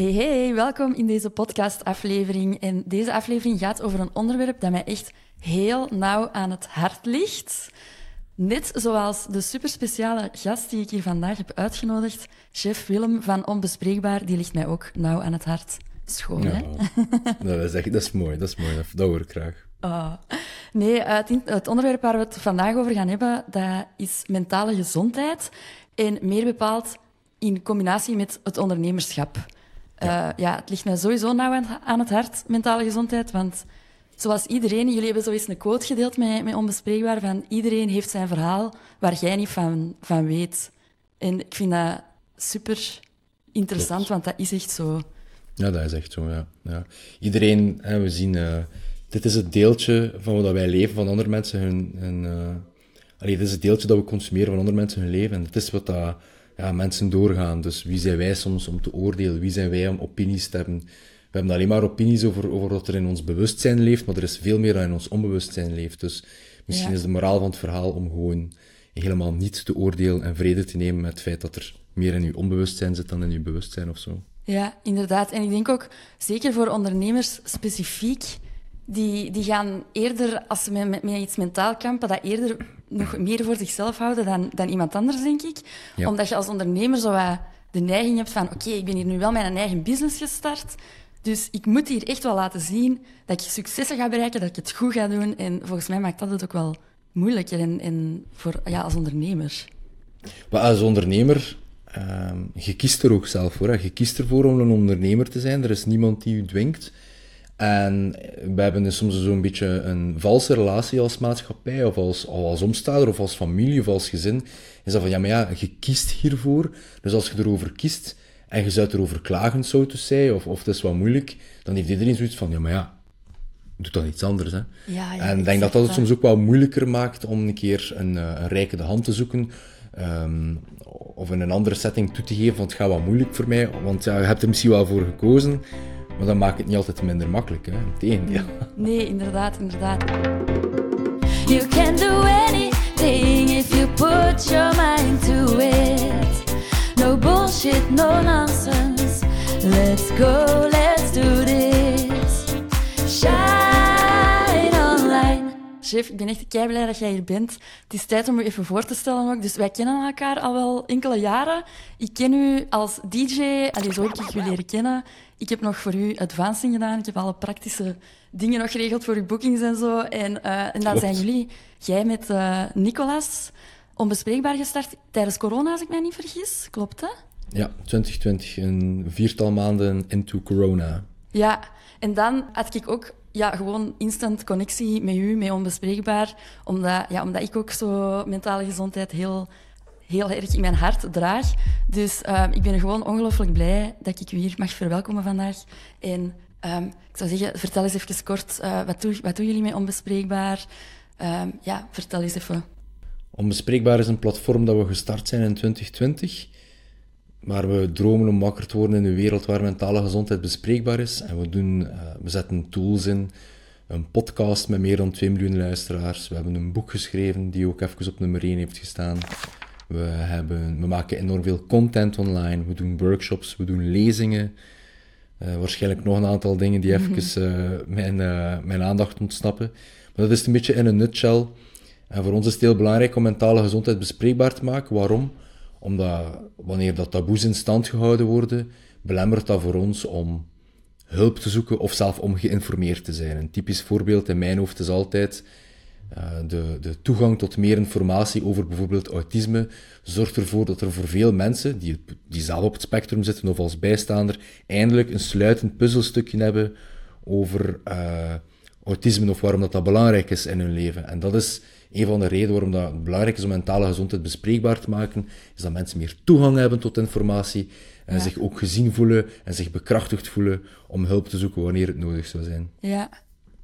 Hey, hey, welkom in deze podcastaflevering. En deze aflevering gaat over een onderwerp dat mij echt heel nauw aan het hart ligt. Net zoals de superspeciale gast die ik hier vandaag heb uitgenodigd, chef Willem van Onbespreekbaar, die ligt mij ook nauw aan het hart. Schoon, hè? dat, is echt, dat is mooi, dat is mooi. Dat hoor ik graag. Oh. Nee, het, het onderwerp waar we het vandaag over gaan hebben, dat is mentale gezondheid. En meer bepaald in combinatie met het ondernemerschap. Ja. Uh, ja, het ligt mij sowieso nauw aan het hart, mentale gezondheid. Want zoals iedereen, jullie hebben zo eens een quote gedeeld met, met Onbespreekbaar, van iedereen heeft zijn verhaal waar jij niet van, van weet. En ik vind dat super interessant, want dat is echt zo. Ja, dat is echt zo, ja. ja. Iedereen, hè, we zien... Uh, dit is het deeltje van wat wij leven, van andere mensen hun... hun uh, allee, dit is het deeltje dat we consumeren van andere mensen hun leven. En dit is wat dat ja, mensen doorgaan. Dus wie zijn wij soms om te oordelen? Wie zijn wij om opinies te hebben? We hebben alleen maar opinies over, over wat er in ons bewustzijn leeft, maar er is veel meer dan in ons onbewustzijn leeft. Dus misschien is de moraal van het verhaal om gewoon helemaal niet te oordelen en vrede te nemen met het feit dat er meer in je onbewustzijn zit dan in je bewustzijn of zo. Ja, inderdaad. En ik denk ook, zeker voor ondernemers specifiek, die, die gaan eerder, als ze met, met, iets mentaal kampen, dat eerder nog meer voor zichzelf houden dan, dan iemand anders, denk ik. Omdat je als ondernemer zo wat de neiging hebt van oké, ik ben hier nu wel mijn eigen business gestart, dus ik moet hier echt wel laten zien dat ik successen ga bereiken, dat ik het goed ga doen. En volgens mij maakt dat het ook wel moeilijker en, en voor, ja, als ondernemer. Maar als ondernemer, uh, je kiest er ook zelf voor. Hè. Je kiest ervoor om een ondernemer te zijn. Er is niemand die u dwingt. En we hebben dus soms zo'n beetje een valse relatie als maatschappij, of als, of als omstaander, of als familie, of als gezin. Is dat van, ja, maar ja, je kiest hiervoor. Dus als je erover kiest, en je zou erover klagen, zo te zeggen, of, of het is wat moeilijk, dan heeft iedereen zoiets van, ja, maar ja, doe dan iets anders. Hè. Ja, ja, en ik denk dat dat het soms ook wel moeilijker maakt om een keer een, eh, een rijke de hand te zoeken, um, of in een andere setting toe te geven, want het gaat wat moeilijk voor mij, want ja, je hebt er misschien wel voor gekozen, maar dat maakt het niet altijd minder makkelijk. Hè. Integendeel. Nee, inderdaad, inderdaad. You can do anything if you put your mind to it. No bullshit, no nonsense. Let's go, let's do this. Shine. Chef, ik ben echt kei blij dat jij hier bent. Het is tijd om je even voor te stellen ook. Dus wij kennen elkaar al wel enkele jaren. Ik ken u als DJ, allee, zo heb ik u leren kennen. Ik heb nog voor u advancing gedaan. Ik heb alle praktische dingen nog geregeld voor uw bookings en zo. En, uh, en dan zijn jullie, jij met uh, Nicolas, onbespreekbaar gestart tijdens corona, als ik mij niet vergis. Klopt, hè? Ja, 2020, een viertal maanden into corona. Ja, en dan had ik ook ja, gewoon instant connectie met u, met onbespreekbaar. Omdat, ja, omdat ik ook zo mentale gezondheid heel, heel erg in mijn hart draag. Dus uh, ik ben gewoon ongelooflijk blij dat ik u hier mag verwelkomen vandaag. En um, ik zou zeggen, vertel eens even kort, uh, wat, doe, wat doen jullie met onbespreekbaar? Um, ja, vertel eens even. Onbespreekbaar is een platform dat we gestart zijn in 2020. Maar we dromen om wakker te worden in een wereld waar mentale gezondheid bespreekbaar is. En we, doen, uh, we zetten tools in. Een podcast met meer dan 2 miljoen luisteraars. We hebben een boek geschreven die ook even op nummer 1 heeft gestaan. We, hebben, we maken enorm veel content online. We doen workshops, we doen lezingen. Uh, waarschijnlijk nog een aantal dingen die even uh, mijn, mijn aandacht ontsnappen. Maar dat is een beetje in een nutshell en voor ons is het heel belangrijk om mentale gezondheid bespreekbaar te maken. Waarom? Omdat wanneer dat taboes in stand gehouden worden, belemmert dat voor ons om hulp te zoeken of zelf om geïnformeerd te zijn. Een typisch voorbeeld in mijn hoofd is altijd uh, de, de toegang tot meer informatie over bijvoorbeeld autisme zorgt ervoor dat er voor veel mensen die, die zelf op het spectrum zitten of als bijstaander eindelijk een sluitend puzzelstukje hebben over uh, autisme of waarom dat, dat belangrijk is in hun leven. En dat is een van de redenen waarom dat het belangrijk is om mentale gezondheid bespreekbaar te maken, is dat mensen meer toegang hebben tot informatie en ja. zich ook gezien voelen en zich bekrachtigd voelen om hulp te zoeken wanneer het nodig zou zijn. Ja,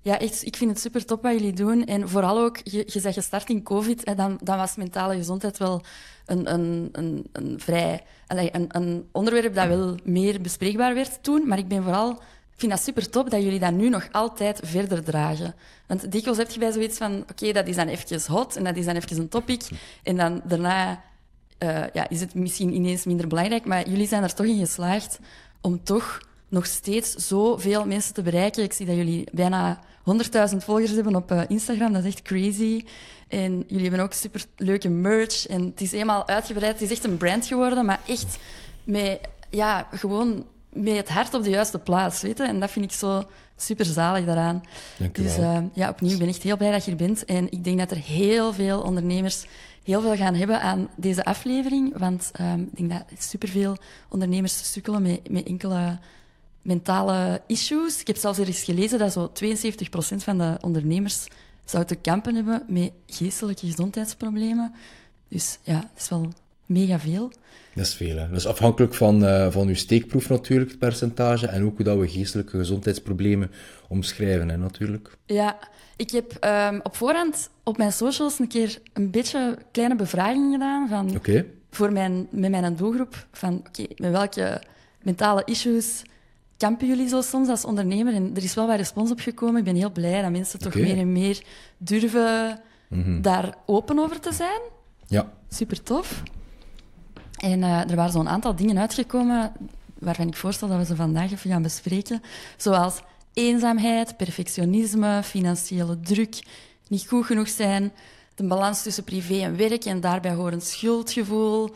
ja, echt, ik vind het super top wat jullie doen. En vooral ook, je, je zegt gestart in COVID, en dan, dan was mentale gezondheid wel een, een, een, een vrij... Een, een onderwerp dat wel meer bespreekbaar werd toen. Maar ik ben vooral ik vind dat super top dat jullie dat nu nog altijd verder dragen. Want dikwijls heb je bij zoiets van, oké, dat is dan eventjes hot en dat is dan even een topic. En dan daarna uh, ja, is het misschien ineens minder belangrijk, maar jullie zijn er toch in geslaagd om toch nog steeds zoveel mensen te bereiken. Ik zie dat jullie bijna 100.000 volgers hebben op eh, Instagram. Dat is echt crazy. En jullie hebben ook super leuke merch. En het is eenmaal uitgebreid. Het is echt een brand geworden, maar echt met, ja, gewoon met het hart op de juiste plaats. Weet je? En dat vind ik zo super zalig daaraan. Dank dus uh, ja, opnieuw, ik ben echt heel blij dat je er bent. En ik denk dat er heel veel ondernemers heel veel gaan hebben aan deze aflevering. Want um, ik denk dat superveel ondernemers sukkelen met, met enkele mentale issues. Ik heb zelfs eens gelezen dat zo 72% van de ondernemers zou te kampen hebben met geestelijke gezondheidsproblemen. Dus ja, dat is wel mega veel. Dat is veel. Hè? Dat is afhankelijk van, uh, van uw steekproef natuurlijk, het percentage. En ook hoe dat we geestelijke gezondheidsproblemen omschrijven, hè, natuurlijk. Ja, ik heb um, op voorhand op mijn socials een keer een beetje kleine bevraging gedaan. Van, okay. voor mijn, met mijn doelgroep. Van oké, okay, met welke mentale issues kampen jullie zo soms als ondernemer? En er is wel wat respons op gekomen. Ik ben heel blij dat mensen toch meer en meer durven daar open over te zijn. Ja, Super tof. En eh, er waren zo'n aantal dingen uitgekomen waarvan ik voorstel dat we ze vandaag even gaan bespreken. Zoals eenzaamheid, perfectionisme, financiële druk, niet goed genoeg zijn, de balans tussen privé en werk en daarbij horend schuldgevoel,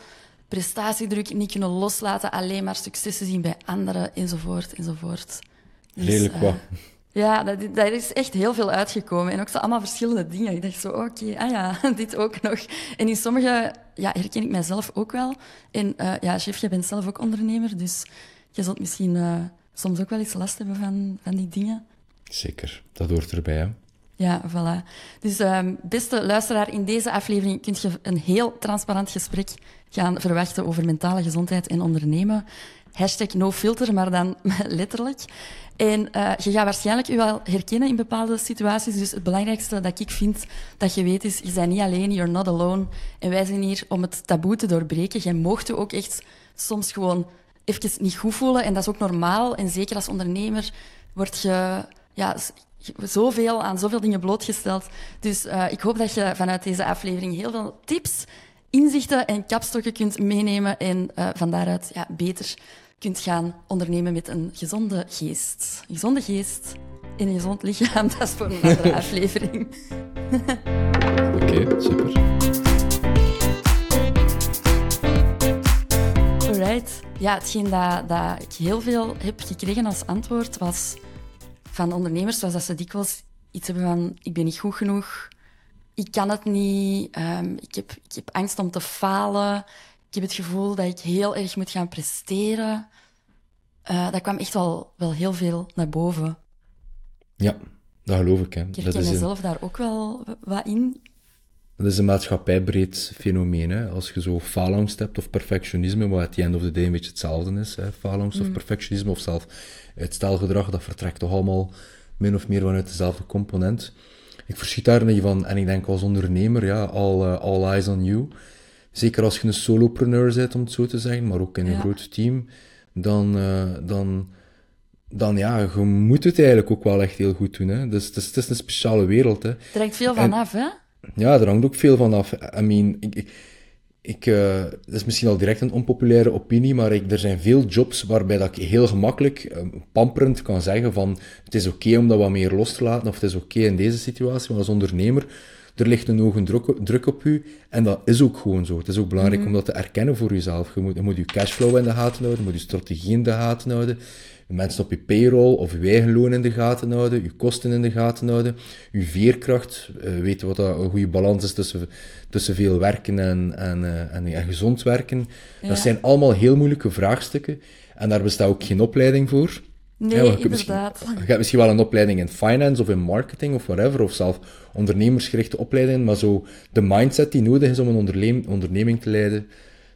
prestatiedruk, niet kunnen loslaten, alleen maar successen zien bij anderen, enzovoort, enzovoort. Dus, redelijk eh, wat. Ja, dat, daar is echt heel veel uitgekomen. En ook zo allemaal verschillende dingen. Ik dacht zo, oké, ah ja, dit ook nog. En in sommige ja, herken ik mijzelf ook wel. En uh, ja, chef, jij bent zelf ook ondernemer, dus je zult misschien uh, soms ook wel eens last hebben van, van die dingen. Zeker, dat hoort erbij. Hè? Ja, voilà. Dus um, beste luisteraar, in deze aflevering kun je een heel transparant gesprek gaan verwachten over mentale gezondheid en ondernemen. Hashtag no filter, maar dan letterlijk. En uh, je gaat waarschijnlijk je wel herkennen in bepaalde situaties. Dus het belangrijkste dat ik vind dat je weet is, je bent niet alleen, you're not alone. En wij zijn hier om het taboe te doorbreken. Je mocht je ook echt soms gewoon even niet goed voelen. En dat is ook normaal. En zeker als ondernemer word je ja, zoveel aan zoveel dingen blootgesteld. Dus uh, ik hoop dat je vanuit deze aflevering heel veel tips, inzichten en kapstokken kunt meenemen. En uh, van daaruit ja, beter kunt gaan ondernemen met een gezonde geest. Een gezonde geest in een gezond lichaam, dat is voor een andere aflevering. Oké, okay, super. Alright. Ja, hetgeen dat, dat ik heel veel heb gekregen als antwoord was van ondernemers, was dat ze dikwijls iets hebben van ik ben niet goed genoeg, ik kan het niet, um, ik, heb, ik heb angst om te falen, ik heb het gevoel dat ik heel erg moet gaan presteren. Uh, dat kwam echt wel, wel heel veel naar boven. Ja, dat geloof ik. Hè. Ik dat herken mezelf daar ook wel wat in. Dat is een maatschappijbreed fenomeen. Hè. Als je zo faalangst hebt of perfectionisme, wat at the end of the day een beetje hetzelfde is, hè. faalangst Mm. of perfectionisme, of zelf uitstelgedrag, dat vertrekt toch allemaal min of meer vanuit dezelfde component. Ik verschiet daar niet van, en ik denk als ondernemer, ja, all, uh, all eyes on you. Zeker als je een solopreneur bent, om het zo te zeggen, maar ook in een Ja. groot team, dan, uh, dan, dan ja, je moet het eigenlijk ook wel echt heel goed doen. Hè. Dus het is, het is een speciale wereld. Hè. Er hangt veel En- van af, hè? Ja, er hangt ook veel van af. I mean, ik, ik, ik, eh, dat is misschien al direct een onpopulaire opinie, maar ik, er zijn veel jobs waarbij dat ik heel gemakkelijk, eh, pamperend kan zeggen van het is oké om dat wat meer los te laten, of het is oké in deze situatie, maar als ondernemer, er ligt een hoge druk, druk op u, en dat is ook gewoon zo. Het is ook belangrijk om dat te erkennen voor jezelf. Je moet, je moet je cashflow in de gaten houden, je moet je strategie in de gaten houden, je mensen op je payroll of je eigen loon in de gaten houden, je kosten in de gaten houden, je veerkracht, eh, weten wat dat een goede balans is tussen, tussen veel werken en, en, eh, en, en gezond werken. Ja. Dat zijn allemaal heel moeilijke vraagstukken en daar bestaat ook geen opleiding voor. Nee, Ja, inderdaad. Je hebt misschien wel een opleiding in finance of in marketing of whatever, of zelf ondernemersgerichte opleidingen, maar zo de mindset die nodig is om een onderneming te leiden,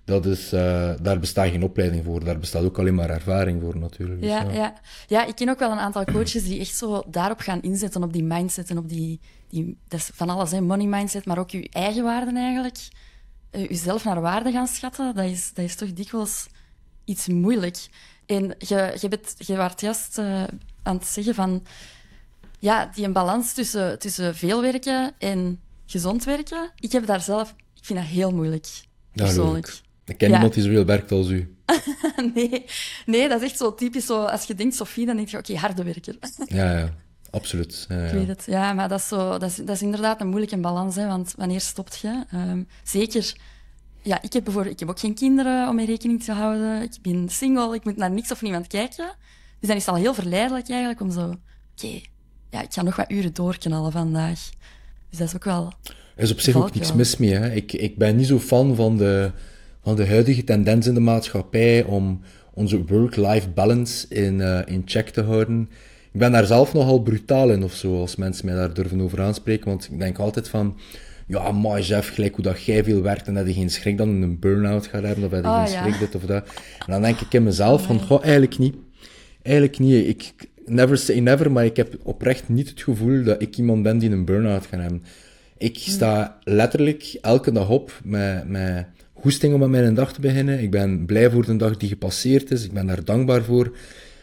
dat is, eh, daar bestaat geen opleiding voor. Daar bestaat ook alleen maar ervaring voor natuurlijk. Dus, Ja, ja. ja, ik ken ook wel een aantal coaches die echt zo daarop gaan inzetten, op die mindset en op die... die dat is van alles, hè, money mindset, maar ook je eigen waarden eigenlijk. Eh, Jezelf naar waarde gaan schatten, dat is, dat is toch dikwijls iets moeilijk. En je, je, bent, je waart juist eh, aan het zeggen van... Ja, die een balans tussen, tussen veel werken en gezond werken. Ik heb daar zelf... Ik vind dat heel moeilijk, persoonlijk. ik. Ik ken Ja. niemand die zoveel werkt als u. nee, nee, dat is echt zo typisch. Zo, als je denkt Sophie, dan denk je, oké, harde werker. Ja, ja. Absoluut. Ja, Ik weet het. Ja, maar dat is, zo, dat is, dat is inderdaad een moeilijke balans. Hè, want wanneer stopt je? Ehm, zeker... Ja, ik heb bijvoorbeeld ik heb ook geen kinderen om mee rekening te houden. Ik ben single, ik moet naar niks of niemand kijken. Dus dan is het al heel verleidelijk eigenlijk om zo... Oké, ja, ik ga nog wat uren doorknallen vandaag. Dus dat is ook wel... Er is op zich ook niks mis mee. Hè. Ik, ik ben niet zo fan van de, van de huidige tendens in de maatschappij om onze work-life balance in, eh, in check te houden. Ik ben daar zelf nogal brutaal in of zo, als mensen mij daar durven over aanspreken. Want ik denk altijd van, ja, maar Jeff, gelijk hoe dat jij veel werkt en dat je geen schrik dan een burn-out gaat hebben, of dat je Oh, geen ja. schrik dit of dat. En dan denk ik in mezelf van, goh, eigenlijk niet. Eigenlijk niet. Ik, never say never, maar ik heb oprecht niet het gevoel dat ik iemand ben die een burn-out gaat hebben. Ik sta letterlijk elke dag op met, met goesting om aan mijn dag te beginnen. Ik ben blij voor de dag die gepasseerd is. Ik ben daar dankbaar voor.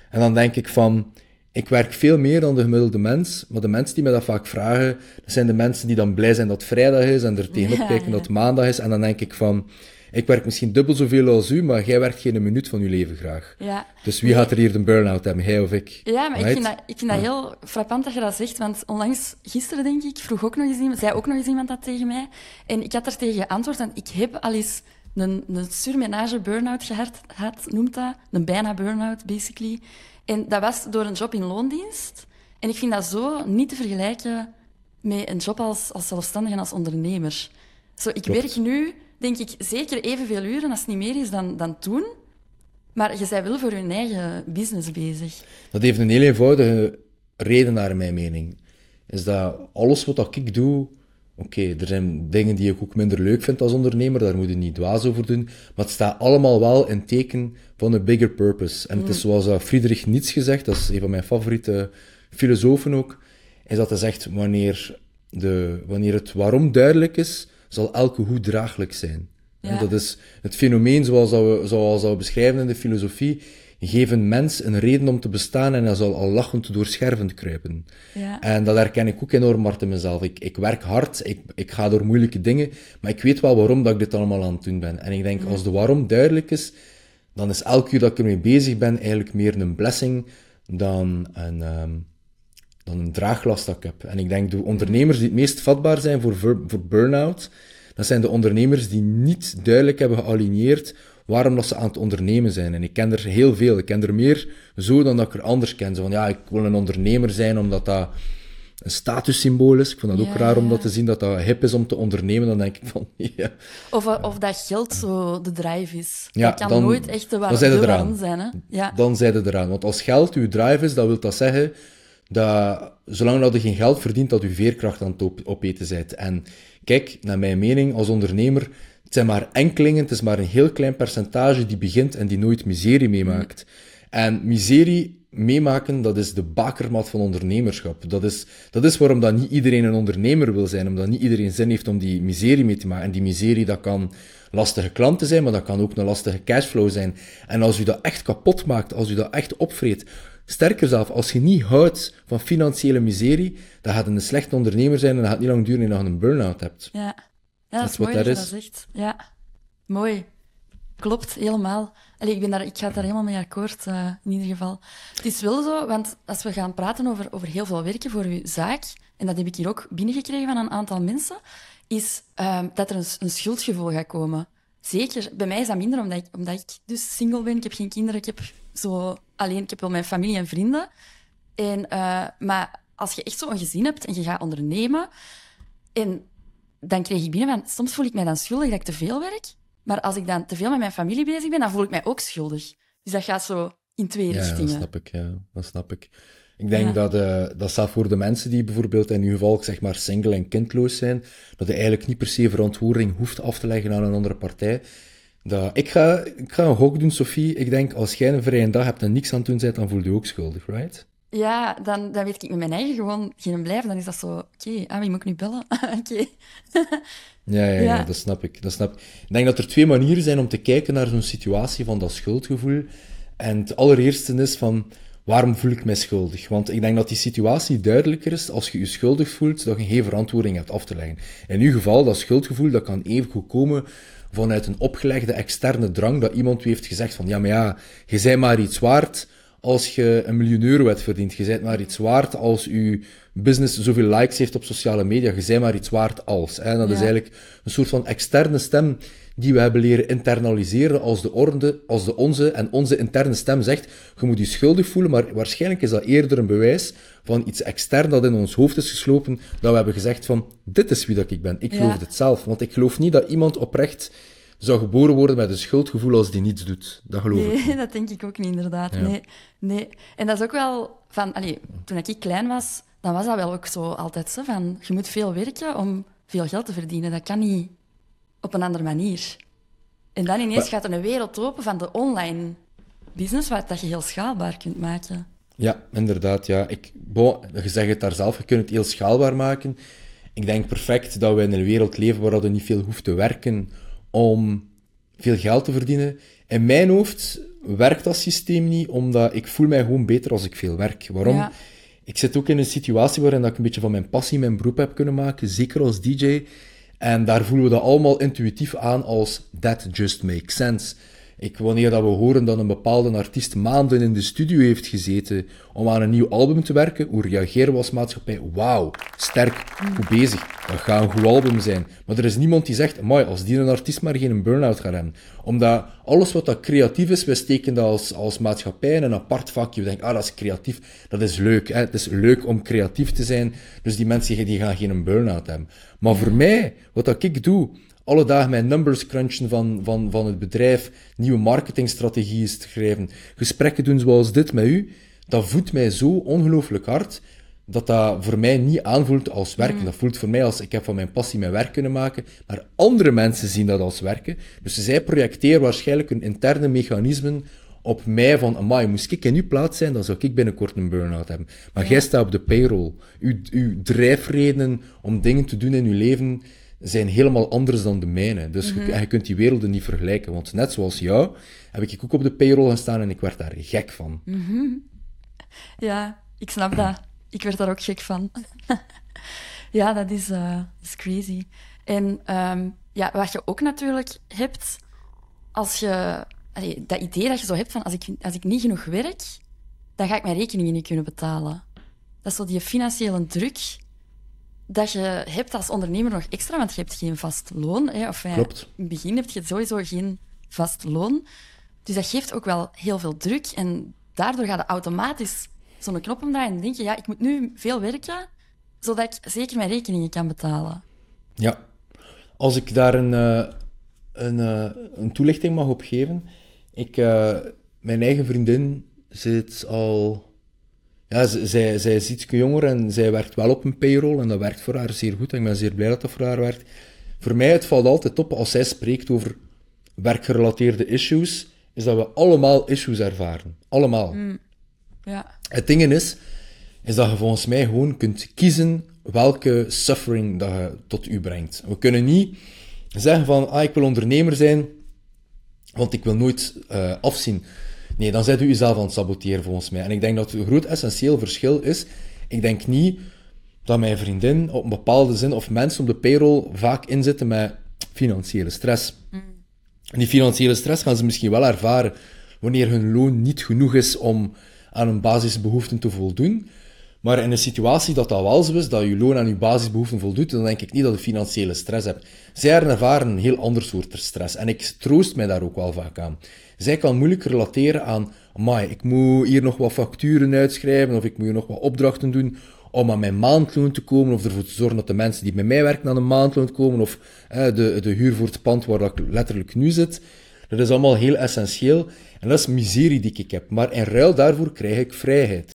En dan denk ik van, ik werk veel meer dan de gemiddelde mens, maar de mensen die mij dat vaak vragen, dat zijn de mensen die dan blij zijn dat het vrijdag is en er tegenop kijken ja. dat het maandag is. En dan denk ik van, ik werk misschien dubbel zoveel als u, maar jij werkt geen minuut van uw leven graag. Ja, Dus wie gaat er hier een burn-out hebben, hij of ik? Ja, maar ik vind, dat, ik vind dat heel frappant dat je dat zegt. Want onlangs, gisteren denk ik, vroeg ook nog eens iemand, zei ook nog eens iemand dat tegen mij. En ik had er tegen geantwoord, want ik heb al eens een, een surmenage burn-out gehad, had, noemt dat. Een bijna burn-out, basically. En dat was door een job in loondienst. En ik vind dat zo niet te vergelijken met een job als, als zelfstandige en als ondernemer. Zo, ik Klopt. werk nu, denk ik, zeker evenveel uren, als het niet meer is dan, dan toen. Maar je bent wel voor je eigen business bezig. Dat heeft een heel eenvoudige reden naar mijn mening. Is dat alles wat ik doe, oké, er zijn dingen die ik ook minder leuk vind als ondernemer, daar moet je niet dwaas over doen, maar het staat allemaal wel in teken van een bigger purpose. En het is zoals dat Friedrich Nietzsche gezegd, dat is een van mijn favoriete filosofen ook, is dat hij zegt, wanneer, de, wanneer het waarom duidelijk is, zal elke hoe draaglijk zijn. Ja. Dat is het fenomeen zoals, dat we, zoals dat we beschrijven in de filosofie. Geef een mens een reden om te bestaan en hij zal al lachend door scherven kruipen. Ja. En dat herken ik ook enorm hard in mezelf. Ik, ik werk hard, ik, ik ga door moeilijke dingen, maar ik weet wel waarom dat ik dit allemaal aan het doen ben. En ik denk, als de waarom duidelijk is, dan is elk uur dat ik ermee bezig ben eigenlijk meer een blessing dan een, ehm, dan een draaglast dat ik heb. En ik denk, de ondernemers die het meest vatbaar zijn voor, voor burn-out, dat zijn de ondernemers die niet duidelijk hebben gealigneerd waarom dat ze aan het ondernemen zijn. En ik ken er heel veel. Ik ken er meer zo dan dat ik er anders ken. Zo van, ja, ik wil een ondernemer zijn omdat dat een statussymbool is. Ik vind dat ook raar om dat te zien, dat dat hip is om te ondernemen. Dan denk ik van, ja, Of, of dat geld zo de drive is. Ja, dat kan dan- nooit echt de, waar, zijn eraan. Hè? Ja. dan zijn ze eraan. Want als geld uw drive is, dan wil dat zeggen dat zolang dat je geen geld verdient, dat je veerkracht aan het op- opeten bent. En kijk, naar mijn mening als ondernemer, het zijn maar enkelingen, het is maar een heel klein percentage die begint en die nooit miserie meemaakt. En miserie meemaken, dat is de bakermat van ondernemerschap. Dat is, dat is waarom dat niet iedereen een ondernemer wil zijn, omdat niet iedereen zin heeft om die miserie mee te maken. En die miserie, dat kan lastige klanten zijn, maar dat kan ook een lastige cashflow zijn. En als u dat echt kapot maakt, als u dat echt opvreet, sterker zelf, als je niet houdt van financiële miserie, dan gaat een slechte ondernemer zijn en dan gaat niet lang duren voordat je een burn-out hebt. Ja, ja dat is mooi dat that je dat is. zegt. Ja, mooi. Klopt, helemaal. Allee, ik, ben daar, ik ga daar helemaal mee akkoord, eh, in ieder geval. Het is wel zo, want als we gaan praten over, over heel veel werken voor uw zaak, en dat heb ik hier ook binnengekregen van een aantal mensen, is ehm, dat er een, een schuldgevoel gaat komen. Zeker, bij mij is dat minder, omdat ik, omdat ik dus single ben, ik heb geen kinderen, ik heb zo alleen, ik heb wel mijn familie en vrienden. En, eh, maar als je echt zo een gezin hebt en je gaat ondernemen, en dan kreeg ik binnen van, soms voel ik mij dan schuldig dat ik te veel werk. Maar als ik dan te veel met mijn familie bezig ben, dan voel ik mij ook schuldig. Dus dat gaat zo in twee Ja, dat richtingen. snap ik. Ja, dat snap ik. Ik denk Ja. dat eh, dat staat voor de mensen die bijvoorbeeld in uw geval zeg maar single en kindloos zijn, dat je eigenlijk niet per se verantwoording hoeft af te leggen aan een andere partij. Dat, ik, ga, ik ga een gok doen, Sophie. Ik denk, als jij een vrije dag hebt en niks aan het doen bent, dan voel je je ook schuldig, right? Ja, dan, dan weet ik met mijn eigen gewoon geen blijven. Dan is dat zo, oké, ah, wie moet ik nu bellen? oké. Ja, ja, ja, Ja. dat snap ik. Dat snap ik. Ik denk dat er twee manieren zijn om te kijken naar zo'n situatie van dat schuldgevoel. En het allereerste is van, waarom voel ik mij schuldig? Want ik denk dat die situatie duidelijker is als je je schuldig voelt, dat je geen verantwoording hebt af te leggen. In uw geval, dat schuldgevoel, dat kan even goed komen vanuit een opgelegde externe drang dat iemand u heeft gezegd van, ja, maar ja, je zei maar iets waard als je een miljoen euro hebt verdiend. Je bent maar iets waard als je business zoveel likes heeft op sociale media. Je bent maar iets waard als. En dat is eigenlijk een soort van externe stem die we hebben leren internaliseren als de, orde, als de onze. En onze interne stem zegt, je moet je schuldig voelen, maar waarschijnlijk is dat eerder een bewijs van iets extern dat in ons hoofd is geslopen, dat we hebben gezegd van, dit is wie dat ik ben. Ik geloof het zelf. Want ik geloof niet dat iemand oprecht zou geboren worden met een schuldgevoel als die niets doet. Dat geloof nee, ik niet. dat denk ik ook niet, inderdaad. Nee, nee. En dat is ook wel van... Allee, toen ik klein was, dan was dat wel ook zo altijd zo van... Je moet veel werken om veel geld te verdienen. Dat kan niet op een andere manier. En dan ineens gaat er een wereld open van de online business, waar dat je heel schaalbaar kunt maken. Ja, inderdaad. Ja. Ik, bon, je zegt het daar zelf, je kunt het heel schaalbaar maken. Ik denk perfect dat we in een wereld leven waar we niet veel hoeft te werken om veel geld te verdienen. In mijn hoofd werkt dat systeem niet, omdat ik voel mij gewoon beter als ik veel werk. Waarom? Ja. Ik zit ook in een situatie waarin dat ik een beetje van mijn passie mijn beroep heb kunnen maken, zeker als DJ. En daar voelen we dat allemaal intuïtief aan als that just makes sense. Ik, wanneer dat we horen dat een bepaalde artiest maanden in de studio heeft gezeten om aan een nieuw album te werken, hoe reageren we als maatschappij? Wauw, sterk, goed bezig. Dat gaat een goed album zijn. Maar er is niemand die zegt, mooi, als die een artiest maar geen burn-out gaat hebben. Omdat alles wat dat creatief is, wij steken dat als, als maatschappij in een apart vakje. We denken, ah, dat is creatief. Dat is leuk. Hè? Het is leuk om creatief te zijn. Dus die mensen die gaan geen burn-out hebben. Maar voor mij, wat dat ik doe, alle dagen mijn numbers crunchen van, van, van het bedrijf, nieuwe marketingstrategieën schrijven, gesprekken doen zoals dit met u, dat voedt mij zo ongelooflijk hard, dat dat voor mij niet aanvoelt als werken. Dat voelt voor mij als ik heb van mijn passie mijn werk kunnen maken, maar andere mensen zien dat als werken. Dus zij projecteren waarschijnlijk een interne mechanismen op mij van, amai, moest ik in uw plaats zijn, dan zou ik binnenkort een burn-out hebben. Maar jij staat op de payroll. Uw, uw drijfredenen om dingen te doen in uw leven zijn helemaal anders dan de mijne. Dus je, je kunt die werelden niet vergelijken. Want net zoals jou, heb ik ook op de payroll gestaan en ik werd daar gek van. Ja, ik snap dat. Ik werd daar ook gek van. ja, dat is, eh, dat is crazy. En ehm, ja, wat je ook natuurlijk hebt, als je... allee, dat idee dat je zo hebt van, als ik, als ik niet genoeg werk, dan ga ik mijn rekeningen niet kunnen betalen. Dat is zo die financiële druk dat je hebt als ondernemer nog extra, want je hebt geen vast loon. Hè, of Klopt. In het begin heb je sowieso geen vast loon. Dus dat geeft ook wel heel veel druk. En daardoor gaat je automatisch zo'n knop omdraaien en denk je, ja, ik moet nu veel werken, zodat ik zeker mijn rekeningen kan betalen. Ja. Als ik daar een, eh, een, eh, een toelichting mag op geven. Ik, eh, mijn eigen vriendin zit al... Ja, zij, zij is iets jonger en zij werkt wel op een payroll en dat werkt voor haar zeer goed. En ik ben zeer blij dat dat voor haar werkt. Voor mij, het valt altijd op als zij spreekt over werkgerelateerde issues, is dat we allemaal issues ervaren. Allemaal. Ja, Het ding is, is dat je volgens mij gewoon kunt kiezen welke suffering dat je tot u brengt. We kunnen niet zeggen van, ah, ik wil ondernemer zijn, want ik wil nooit eh, afzien. Nee, dan zijt u jezelf aan het saboteren volgens mij. En ik denk dat het een groot essentieel verschil is. Ik denk niet dat mijn vriendin op een bepaalde zin, of mensen op de payroll, vaak inzitten met financiële stress. En die financiële stress gaan ze misschien wel ervaren wanneer hun loon niet genoeg is om aan hun basisbehoeften te voldoen. Maar in een situatie dat dat wel zo is, dat je loon aan je basisbehoeften voldoet, dan denk ik niet dat je financiële stress hebt. Zij ervaren een heel ander soort stress. En ik troost mij daar ook wel vaak aan. Zij kan moeilijk relateren aan, amai, ik moet hier nog wat facturen uitschrijven, of ik moet hier nog wat opdrachten doen om aan mijn maandloon te komen, of ervoor te zorgen dat de mensen die bij mij werken aan een maandloon komen, of eh, de, de huur voor het pand waar ik letterlijk nu zit. Dat is allemaal heel essentieel. En dat is miserie die ik heb. Maar in ruil daarvoor krijg ik vrijheid.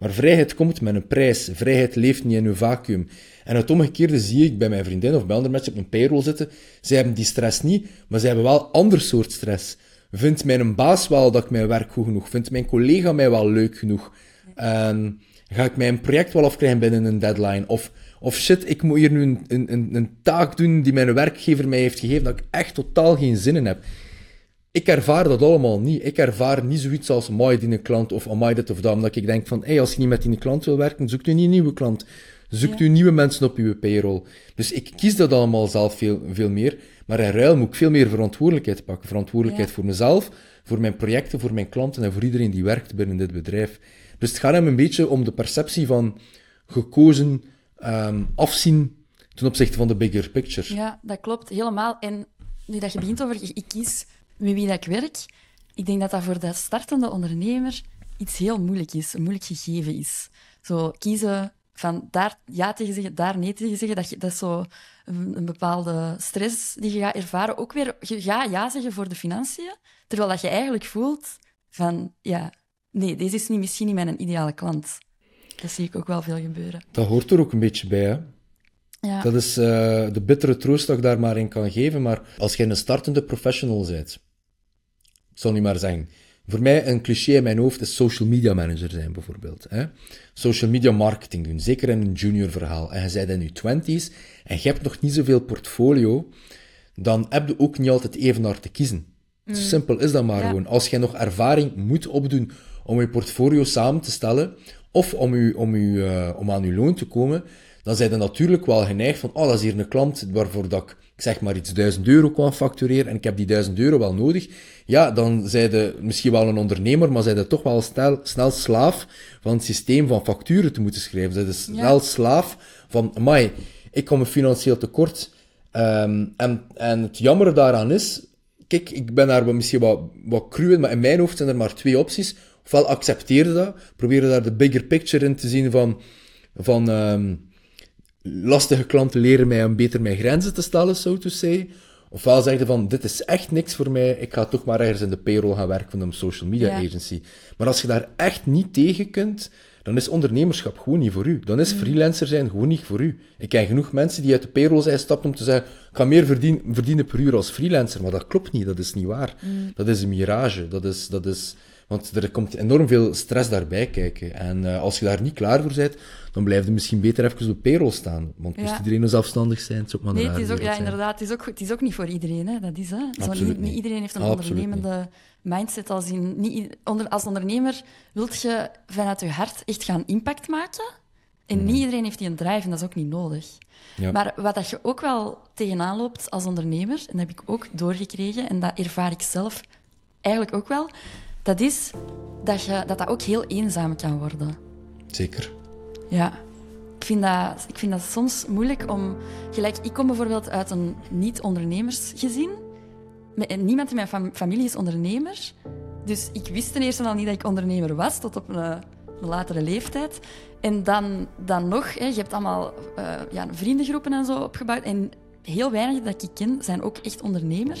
Maar vrijheid komt met een prijs. Vrijheid leeft niet in een vacuüm. En het omgekeerde zie ik bij mijn vriendin of bij andere mensen op een payroll zitten. Zij hebben die stress niet, maar zij hebben wel ander soort stress. Vindt mijn baas wel dat ik mijn werk goed genoeg? Vindt mijn collega mij wel leuk genoeg? En ga ik mijn project wel afkrijgen binnen een deadline? Of, of shit, ik moet hier nu een, een, een taak doen die mijn werkgever mij heeft gegeven dat ik echt totaal geen zin in heb. Ik ervaar dat allemaal niet. Ik ervaar niet zoiets als, amai, die een klant, of amai, dit of dat. Omdat ik denk van, hey, als je niet met die klant wil werken, zoek je niet een nieuwe klant. Zoekt u nieuwe mensen op uw payroll. Dus ik kies dat allemaal zelf veel, veel meer. Maar in ruil moet ik veel meer verantwoordelijkheid pakken. Verantwoordelijkheid voor mezelf, voor mijn projecten, voor mijn klanten en voor iedereen die werkt binnen dit bedrijf. Dus het gaat hem een beetje om de perceptie van gekozen um, afzien ten opzichte van de bigger picture. Ja, dat klopt helemaal. En nu dat je begint over ik kies met wie dat ik werk, ik denk dat dat voor de startende ondernemer iets heel moeilijk is, een moeilijk gegeven is. Zo kiezen van daar ja tegen zeggen, daar nee tegen zeggen, dat, je, dat is zo een, een, bepaalde stress die je gaat ervaren. Ook weer, je gaat ja zeggen voor de financiën, terwijl dat je eigenlijk voelt van, ja, nee, deze is niet, misschien niet mijn ideale klant. Dat zie ik ook wel veel gebeuren. Dat hoort er ook een beetje bij, hè? Ja. Dat is uh, de bittere troost dat ik daar maar in kan geven. Maar als jij een startende professional bent, zal niet maar zeggen. Voor mij een cliché in mijn hoofd is social media manager zijn, bijvoorbeeld. Hè? Social media marketing doen, zeker in een junior verhaal. En je bent in je twenties en je hebt nog niet zoveel portfolio, dan heb je ook niet altijd even naar te kiezen. Mm. Simpel is dat maar gewoon. Als jij nog ervaring moet opdoen om je portfolio samen te stellen, of om, u, om, u, uh, om aan uw loon te komen, dan zijn je natuurlijk wel geneigd van, oh, dat is hier een klant waarvoor dat ik, ik zeg maar iets, duizend euro kan factureren en ik heb die duizend euro wel nodig. Ja, dan zijn je misschien wel een ondernemer, maar zijn je toch wel snel, snel slaaf van het systeem van facturen te moeten schrijven. Zijn je snel slaaf van, amai, ik kom een financieel tekort. Um, en, en het jammer daaraan is, kijk, ik ben daar misschien wat, wat cru in, maar in mijn hoofd zijn er maar twee opties. Ofwel accepteer dat, probeer daar de bigger picture in te zien van, van um, lastige klanten leren mij om beter mijn grenzen te stellen, so to say. Ofwel zeg je van, dit is echt niks voor mij, ik ga toch maar ergens in de payroll gaan werken van een social media agency. Maar als je daar echt niet tegen kunt, dan is ondernemerschap gewoon niet voor u. Dan is mm. freelancer zijn gewoon niet voor u. Ik ken genoeg mensen die uit de payroll zijn stappen om te zeggen, ik ga meer verdienen, verdienen per uur als freelancer. Maar dat klopt niet, dat is niet waar. Mm. Dat is een mirage. Dat is, dat is, want er komt enorm veel stress daarbij kijken. En uh, als je daar niet klaar voor bent, dan blijf je misschien beter even op payroll staan. Want moest iedereen dus zelfstandig zijn, het is ook maar Nee, het is ook, ja, inderdaad. Het is, ook, het is ook niet voor iedereen. Hè. Dat is, hè. Zo, niet, niet, iedereen heeft een ondernemende mindset. Als, in, niet, onder, als ondernemer wilt je vanuit je hart echt gaan impact maken. En niet mhm. iedereen heeft die een drive en dat is ook niet nodig. Ja. Maar wat dat je ook wel tegenaan loopt als ondernemer, en dat heb ik ook doorgekregen, en dat ervaar ik zelf eigenlijk ook wel, dat is dat, je, dat dat ook heel eenzaam kan worden. Zeker. Ja. Ik vind, dat, ik vind dat soms moeilijk om... Gelijk, ik kom bijvoorbeeld uit een niet-ondernemersgezin. Niemand in mijn familie is ondernemer. Dus ik wist ten eerste al niet dat ik ondernemer was, tot op een, een latere leeftijd. En dan, dan nog, hè, je hebt allemaal uh, ja, vriendengroepen en zo opgebouwd. En heel weinig dat ik ken zijn ook echt ondernemer.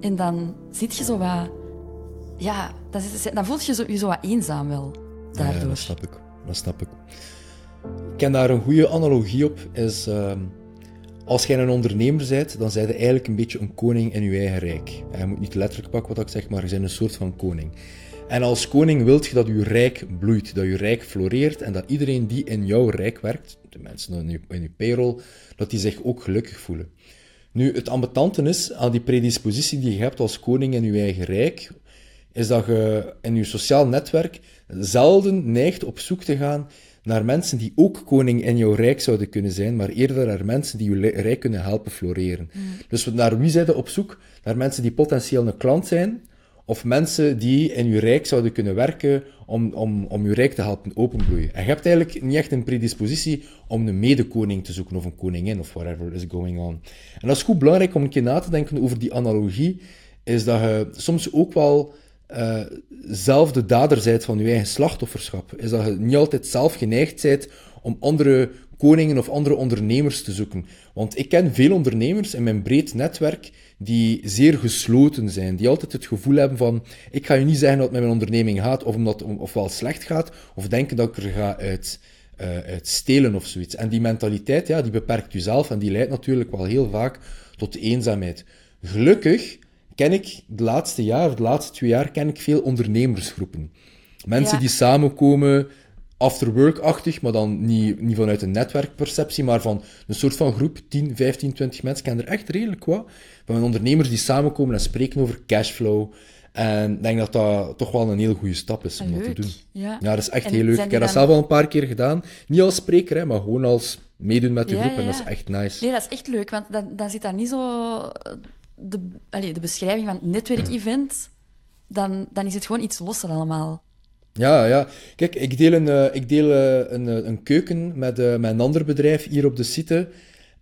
En dan zit je zo wat ja, dat is, dan voel je je zo wat eenzaam wel. Daardoor. Ja, dat snap ik. Dat snap ik. Ik ken daar een goede analogie op. Is, uh, als jij een ondernemer bent, dan zijn je eigenlijk een beetje een koning in je eigen rijk. Je moet niet letterlijk pakken wat ik zeg, maar je bent een soort van koning. En als koning wilt je dat je rijk bloeit, dat je rijk floreert en dat iedereen die in jouw rijk werkt, de mensen in je, payroll, dat die zich ook gelukkig voelen. Nu, het ambetante is aan die predispositie die je hebt als koning in je eigen rijk, is dat je in je sociaal netwerk zelden neigt op zoek te gaan naar mensen die ook koning in jouw rijk zouden kunnen zijn, maar eerder naar mensen die je rijk kunnen helpen floreren. Mm. Dus naar wie zijn op zoek? Naar mensen die potentieel een klant zijn, of mensen die in je rijk zouden kunnen werken om, om, om je rijk te helpen openbloeien. En je hebt eigenlijk niet echt een predispositie om een medekoning te zoeken, of een koningin, of whatever is going on. En dat is goed belangrijk om een keer na te denken over die analogie, is dat je soms ook wel uh, zelf de dader zijt van je eigen slachtofferschap. Is dat je niet altijd zelf geneigd bent om andere koningen of andere ondernemers te zoeken. Want ik ken veel ondernemers in mijn breed netwerk die zeer gesloten zijn, die altijd het gevoel hebben van ik ga je niet zeggen dat met mijn onderneming gaat, of omdat het ofwel slecht gaat, of denken dat ik er ga uit, uh, uit stelen of zoiets. En die mentaliteit, ja, die beperkt jezelf en die leidt natuurlijk wel heel vaak tot eenzaamheid. Gelukkig ken ik de laatste jaar, de laatste twee jaar, ken ik veel ondernemersgroepen. Mensen die samenkomen, afterwork-achtig, maar dan niet, niet vanuit een netwerkperceptie, maar van een soort van groep, 10, 15, 20 mensen. Ik ken er echt redelijk wat. Van ondernemers die samenkomen en spreken over cashflow En ik denk dat dat toch wel een heel goede stap is om dat te doen. Ja. ja, dat is echt En heel leuk. Ik heb dat zelf al een paar keer gedaan. Niet als spreker, hè, maar gewoon als meedoen met de Ja, groep. ja, En dat is echt nice. Nee, dat is echt leuk, want dan, dan zit daar niet zo de, de beschrijving van het netwerkevent. Dan, dan is het gewoon iets losser allemaal. Ja, ja. Kijk, ik deel een, eh, ik deel, eh, een, eh, een keuken met, met een ander bedrijf hier op de site.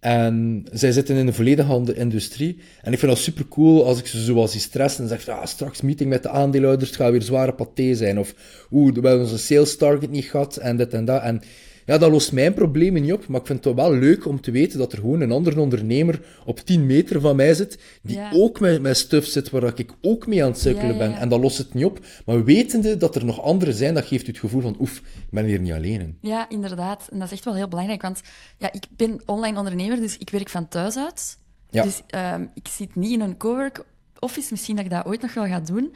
En zij zitten in een volledig andere industrie. En ik vind dat super cool als ik ze zoals die stress en zeg: ah, straks meeting met de aandeelhouders, het gaat weer zware paté zijn. Of oeh, we hebben onze sales target niet gehad en dit en dat. En ja, dat lost mijn problemen niet op. Maar ik vind het wel leuk om te weten dat er gewoon een andere ondernemer op 10 meter van mij zit. Die Ja. ook met, met stuff zit waar ik ook mee aan het Ja, ja, ben. En dat lost het niet op. Maar wetende dat er nog anderen zijn, dat geeft u het gevoel van oef, ik ben hier niet alleen in. Ja, inderdaad. En dat is echt wel heel belangrijk, want ja, ik ben online ondernemer, dus ik werk van thuis uit. Dus ehm, ik zit niet in een cowork office, misschien dat ik dat ooit nog wel ga doen.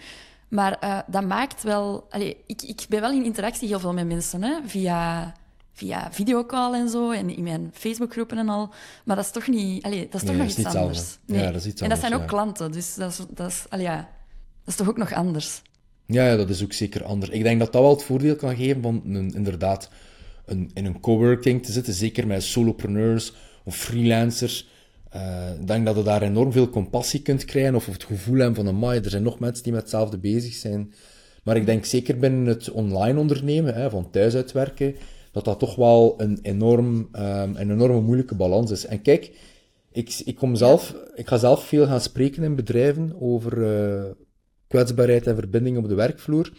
Maar eh, dat maakt wel... Allee, ik, ik ben wel in interactie heel veel met mensen, hè, via, via videocall en zo, en in mijn Facebookgroepen en al. Maar dat is toch niet... Allee, dat is toch nog dat is iets anders. Ja, dat is iets en dat zijn ook anders, ja. klanten, dus dat is, dat, is, allee, ja, dat is toch ook nog anders. Ja, ja, dat is ook zeker anders. Ik denk dat dat wel het voordeel kan geven van een, inderdaad een, in een coworking te zitten, zeker met solopreneurs of freelancers. Eh, ik denk dat je daar enorm veel compassie kunt krijgen of het gevoel hebben van, amai, er zijn nog mensen die met hetzelfde bezig zijn. Maar ik denk zeker binnen het online ondernemen, hè, van thuis uitwerken, dat dat toch wel een, enorm, ehm, een enorme moeilijke balans is. En kijk, ik, ik, kom zelf, ik ga zelf veel gaan spreken in bedrijven over eh, kwetsbaarheid en verbinding op de werkvloer.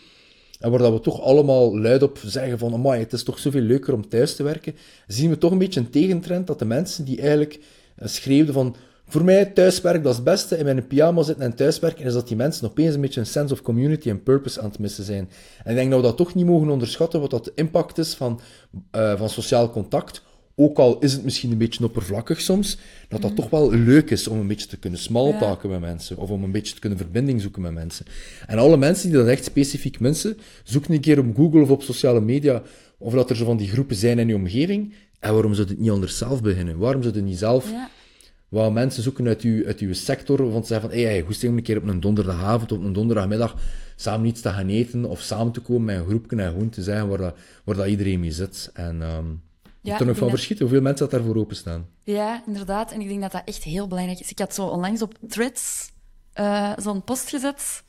En waar dat we toch allemaal luidop zeggen van, amai, het is toch zoveel leuker om thuis te werken, zien we toch een beetje een tegentrend dat de mensen die eigenlijk eh, schreeuwden van, voor mij thuiswerk, dat is het beste, in mijn pyjama zitten en thuiswerken, is dat die mensen opeens een beetje een sense of community en purpose aan het missen zijn. En ik denk dat we dat toch niet mogen onderschatten, wat dat de impact is van, eh, van sociaal contact, ook al is het misschien een beetje oppervlakkig soms, dat dat toch wel leuk is om een beetje te kunnen smalltalken met mensen, of om een beetje te kunnen verbinding zoeken met mensen. En alle mensen die dat echt specifiek mensen, zoek een keer op Google of op sociale media, of dat er zo van die groepen zijn in je omgeving, en waarom zou je het niet anders zelf beginnen? Waarom zou je niet zelf Ja. Wat mensen zoeken uit uw, uit uw sector, want ze zeggen van, hey, hey, goesting om een keer op een donderdagavond of op een donderdagmiddag samen iets te gaan eten, of samen te komen met een groepje en gewoon te zeggen waar, dat, waar dat iedereen mee zit. En ik Ja, er nog van dat- verschieten hoeveel mensen dat daarvoor openstaan. Ja, inderdaad. En ik denk dat dat echt heel belangrijk is. Ik had zo onlangs op Threads eh, zo'n post gezet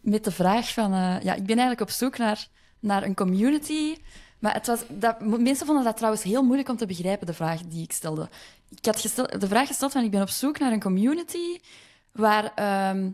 met de vraag van... eh, ja, ik ben eigenlijk op zoek naar, naar een community. Maar het was, dat, mensen vonden dat trouwens heel moeilijk om te begrijpen, de vraag die ik stelde. Ik had de vraag gesteld van ik ben op zoek naar een community waar ehm,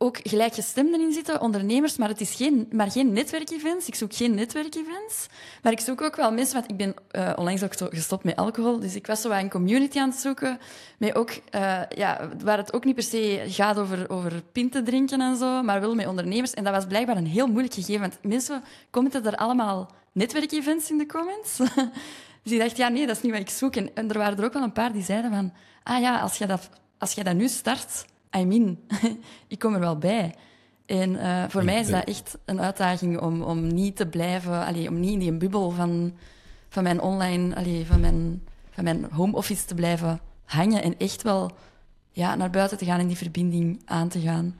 ook gelijkgestemden in zitten, ondernemers, maar het is geen, maar geen netwerkevents. Ik zoek geen netwerkevents. Maar ik zoek ook wel mensen, want ik ben eh, onlangs ook gestopt met alcohol, dus ik was zo een community aan het zoeken, met ook, eh, ja, waar het ook niet per se gaat over, over pinten drinken en zo, maar wel met ondernemers. En dat was blijkbaar een heel moeilijk gegeven, want mensen commenten er allemaal netwerkevents in de comments. dus ik dacht, ja, nee, dat is niet wat ik zoek. En, en er waren er ook wel een paar die zeiden van, ah ja, als jij dat, als jij dat nu start, I'm in. ik kom er wel bij. En eh, voor mij is dat echt een uitdaging om, om niet te blijven, allee, om niet in die bubbel van, van mijn online, allee, van, mijn, van mijn home office te blijven hangen en echt wel ja, naar buiten te gaan en die verbinding aan te gaan.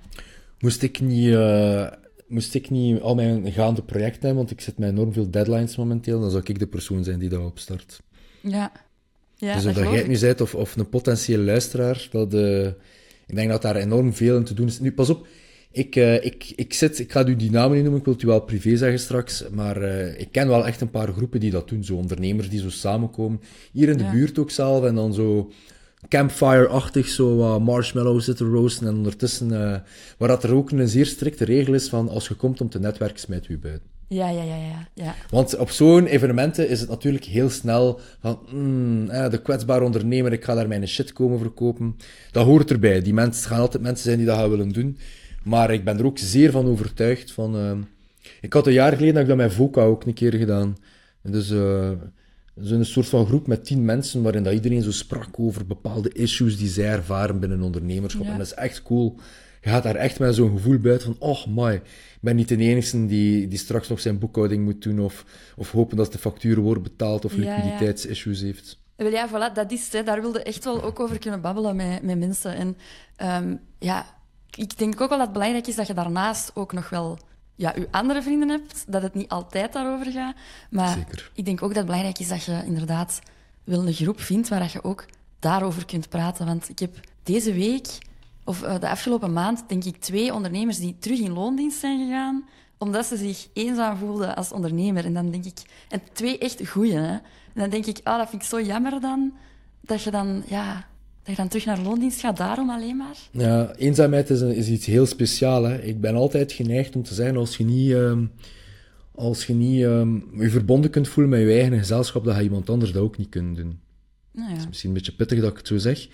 Moest ik niet, eh, moest ik niet al mijn gaande projecten hebben, want ik zit met enorm veel deadlines momenteel, dan zou ik de persoon zijn die dat opstart. Ja, ja dus of dat jij het nu bent of, of een potentiële luisteraar, dat, eh, ik denk dat daar enorm veel in te doen is. Nu, pas op, ik, eh, ik, ik, zit, ik ga u die namen niet noemen, ik wil het u wel privé zeggen straks, maar eh, ik ken wel echt een paar groepen die dat doen, zo ondernemers die zo samenkomen, hier in de Ja. buurt ook zelf, en dan zo campfire-achtig, zo wat marshmallows zitten roosten, en ondertussen, eh, waar dat er ook een zeer strikte regel is van, als je komt om te netwerken, smijt u buiten. Ja, ja, ja, ja. ja. Want op zo'n evenementen is het natuurlijk heel snel van, mm, eh, de kwetsbare ondernemer, ik ga daar mijn shit komen verkopen. Dat hoort erbij. Die mensen gaan altijd mensen zijn die dat gaan willen doen. Maar ik ben er ook zeer van overtuigd van... ehm, ik had een jaar geleden dat ik dat met VOCA ook een keer gedaan. Dus eh, zo'n soort van groep met tien mensen, waarin dat iedereen zo sprak over bepaalde issues die zij ervaren binnen ondernemerschap. Ja. En dat is echt cool. Je gaat daar echt met zo'n gevoel buiten van, oh my, ik ben niet de enige die, die straks nog zijn boekhouding moet doen, of, of hopen dat de facturen worden betaald, of liquiditeitsissues heeft. Ja, voilà, dat is het. Daar wilde echt wel ook over kunnen babbelen met, met mensen. En ehm, ja, ik denk ook wel dat het belangrijk is dat je daarnaast ook nog wel ja, je andere vrienden hebt, dat het niet altijd daarover gaat. Maar Zeker. ik denk ook dat het belangrijk is dat je inderdaad wel een groep vindt waar dat je ook daarover kunt praten. Want ik heb deze week, of uh, de afgelopen maand, denk ik twee ondernemers die terug in loondienst zijn gegaan, omdat ze zich eenzaam voelden als ondernemer. En dan denk ik, en twee echt goeie, hè. En dan denk ik, ah, dat vind ik zo jammer dan, dat je dan, ja, je dan terug naar loondienst gaat, daarom alleen maar? Ja, eenzaamheid is, een, is iets heel speciaals. Hè. Ik ben altijd geneigd om te zeggen, als je niet, uh, als je, niet uh, je verbonden kunt voelen met je eigen gezelschap, dat je iemand anders dat ook niet kunt doen. Nou ja. Het is misschien een beetje pittig dat ik het zo zeg,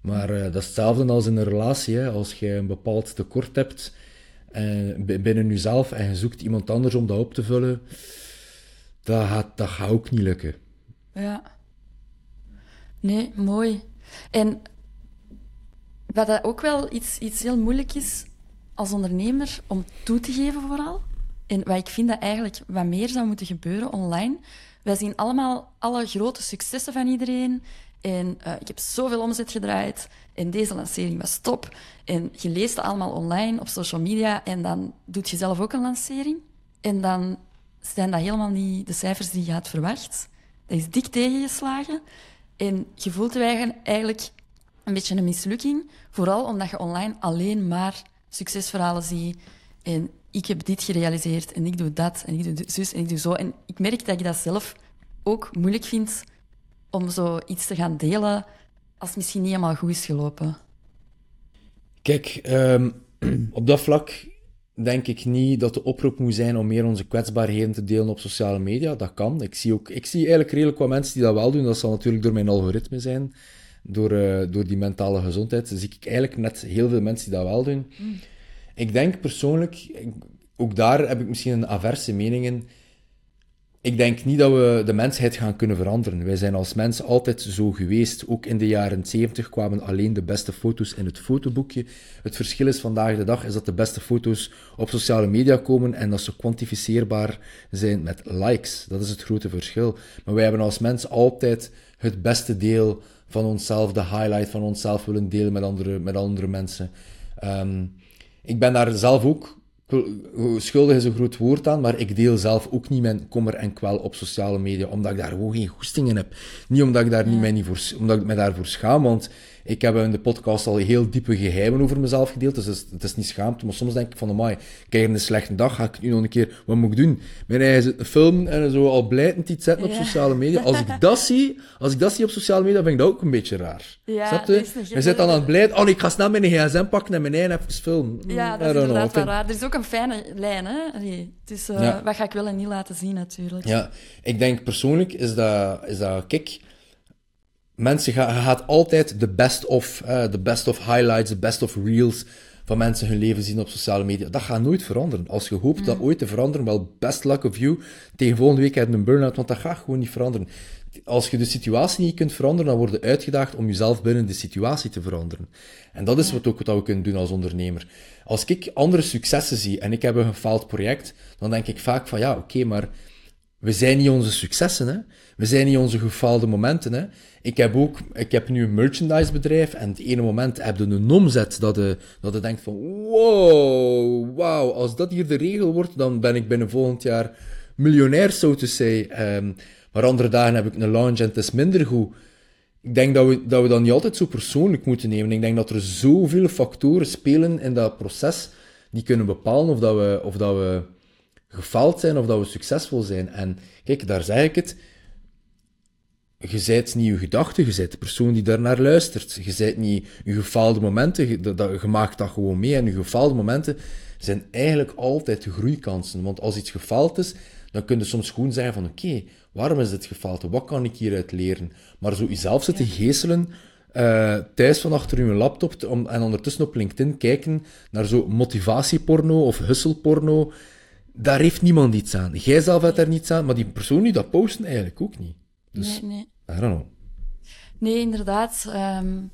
maar uh, dat is hetzelfde als in een relatie. Hè. Als je een bepaald tekort hebt binnen jezelf en je zoekt iemand anders om dat op te vullen, dat gaat, dat gaat ook niet lukken. Ja. Nee, mooi. En wat dat ook wel iets, iets heel moeilijk is als ondernemer om toe te geven vooral. En wat ik vind dat eigenlijk wat meer zou moeten gebeuren online. Wij zien allemaal alle grote successen van iedereen. En uh, ik heb zoveel omzet gedraaid. En deze lancering was top. En je leest het allemaal online op social media. En dan doet je zelf ook een lancering. En dan zijn dat helemaal niet de cijfers die je had verwacht. Dat is dik tegengeslagen. En je voelt eigenlijk een beetje een mislukking. Vooral omdat je online alleen maar succesverhalen ziet. En ik heb dit gerealiseerd en ik doe dat en ik doe zus en ik doe zo. En ik merk dat ik dat zelf ook moeilijk vind om zoiets te gaan delen als misschien niet helemaal goed is gelopen. Kijk, um, op dat vlak denk ik niet dat de oproep moet zijn om meer onze kwetsbaarheden te delen op sociale media. Dat kan. Ik zie, ook, ik zie eigenlijk redelijk wat mensen die dat wel doen. Dat zal natuurlijk door mijn algoritme zijn. Door, uh, door die mentale gezondheid. Dan zie ik eigenlijk net heel veel mensen die dat wel doen. Mm. Ik denk persoonlijk, ook daar heb ik misschien een averse mening in ik denk niet dat we de mensheid gaan kunnen veranderen. Wij zijn als mens altijd zo geweest. Ook in de jaren 70 kwamen alleen de beste foto's in het fotoboekje. Het verschil is vandaag de dag is dat de beste foto's op sociale media komen en dat ze kwantificeerbaar zijn met likes. Dat is het grote verschil. Maar wij hebben als mens altijd het beste deel van onszelf, de highlight van onszelf willen delen met andere, met andere mensen. Um, ik ben daar zelf ook schuldig is een groot woord aan, maar ik deel zelf ook niet mijn kommer en kwel op sociale media, omdat ik daar gewoon geen goesting in heb. Niet omdat ik, daar niet mij niet voor, omdat ik me daarvoor schaam, want ik heb in de podcast al heel diepe geheimen over mezelf gedeeld, dus het is, het is niet schaamte, maar soms denk ik van, amai, kijk, een slechte dag, ga ik nu nog een keer, wat moet ik doen? Mijn eigen film en zo al blijtend iets zetten op sociale media. Als ik dat zie, als ik dat zie op sociale media, vind ik dat ook een beetje raar. Ja, Snap je? Je zit dan aan het blijt, oh ik ga snel mijn gsm pakken en mijn eigen even filmen. Ja, dat is inderdaad wel raar. Er is ook een fijne lijn, hè? Dus uh, ja. wat ga ik wel en niet laten zien, natuurlijk. Ja, ik denk persoonlijk is dat, is dat kijk, mensen gaan, gaat altijd de best of, uh, de best of highlights, de best of reels van mensen hun leven zien op sociale media. Dat gaat nooit veranderen. Als je hoopt dat ooit te veranderen, wel best luck of you. Tegen volgende week heb je een burn-out, want dat gaat gewoon niet veranderen. Als je de situatie niet kunt veranderen, dan word je uitgedaagd om jezelf binnen de situatie te veranderen. En dat is wat ook wat we kunnen doen als ondernemer. Als ik andere successen zie en ik heb een gefaald project, dan denk ik vaak van ja, oké, okay, maar we zijn niet onze successen, hè. We zijn niet onze gefaalde momenten, hè. Ik heb ook, ik heb nu een merchandisebedrijf en het ene moment heb je een omzet dat je, dat je denkt van, wow, wow, als dat hier de regel wordt, dan ben ik binnen volgend jaar miljonair, zo te zeggen. Maar andere dagen heb ik een launch en het is minder goed. Ik denk dat we, dat we dat niet altijd zo persoonlijk moeten nemen. Ik denk dat er zoveel factoren spelen in dat proces die kunnen bepalen of dat we, of dat we gefaald zijn of dat we succesvol zijn. En kijk, daar zeg ik het. Je zijt niet je gedachte, je bent de persoon die daarnaar luistert. Je zijt niet je gefaalde momenten, je, dat, je maakt dat gewoon mee. En je gefaalde momenten zijn eigenlijk altijd de groeikansen. Want als iets gefaald is, dan kun je soms gewoon zeggen van oké, waarom is dit gefaald? Wat kan ik hieruit leren? Maar zo jezelf zitten geestelen, uh, thuis van achter je laptop om, en ondertussen op LinkedIn kijken naar zo motivatieporno of husselporno, daar heeft niemand iets aan. Jij zelf hebt daar niets aan, maar die persoon die dat posten eigenlijk ook niet. Dus, nee, nee. I don't know. Nee, inderdaad. Um,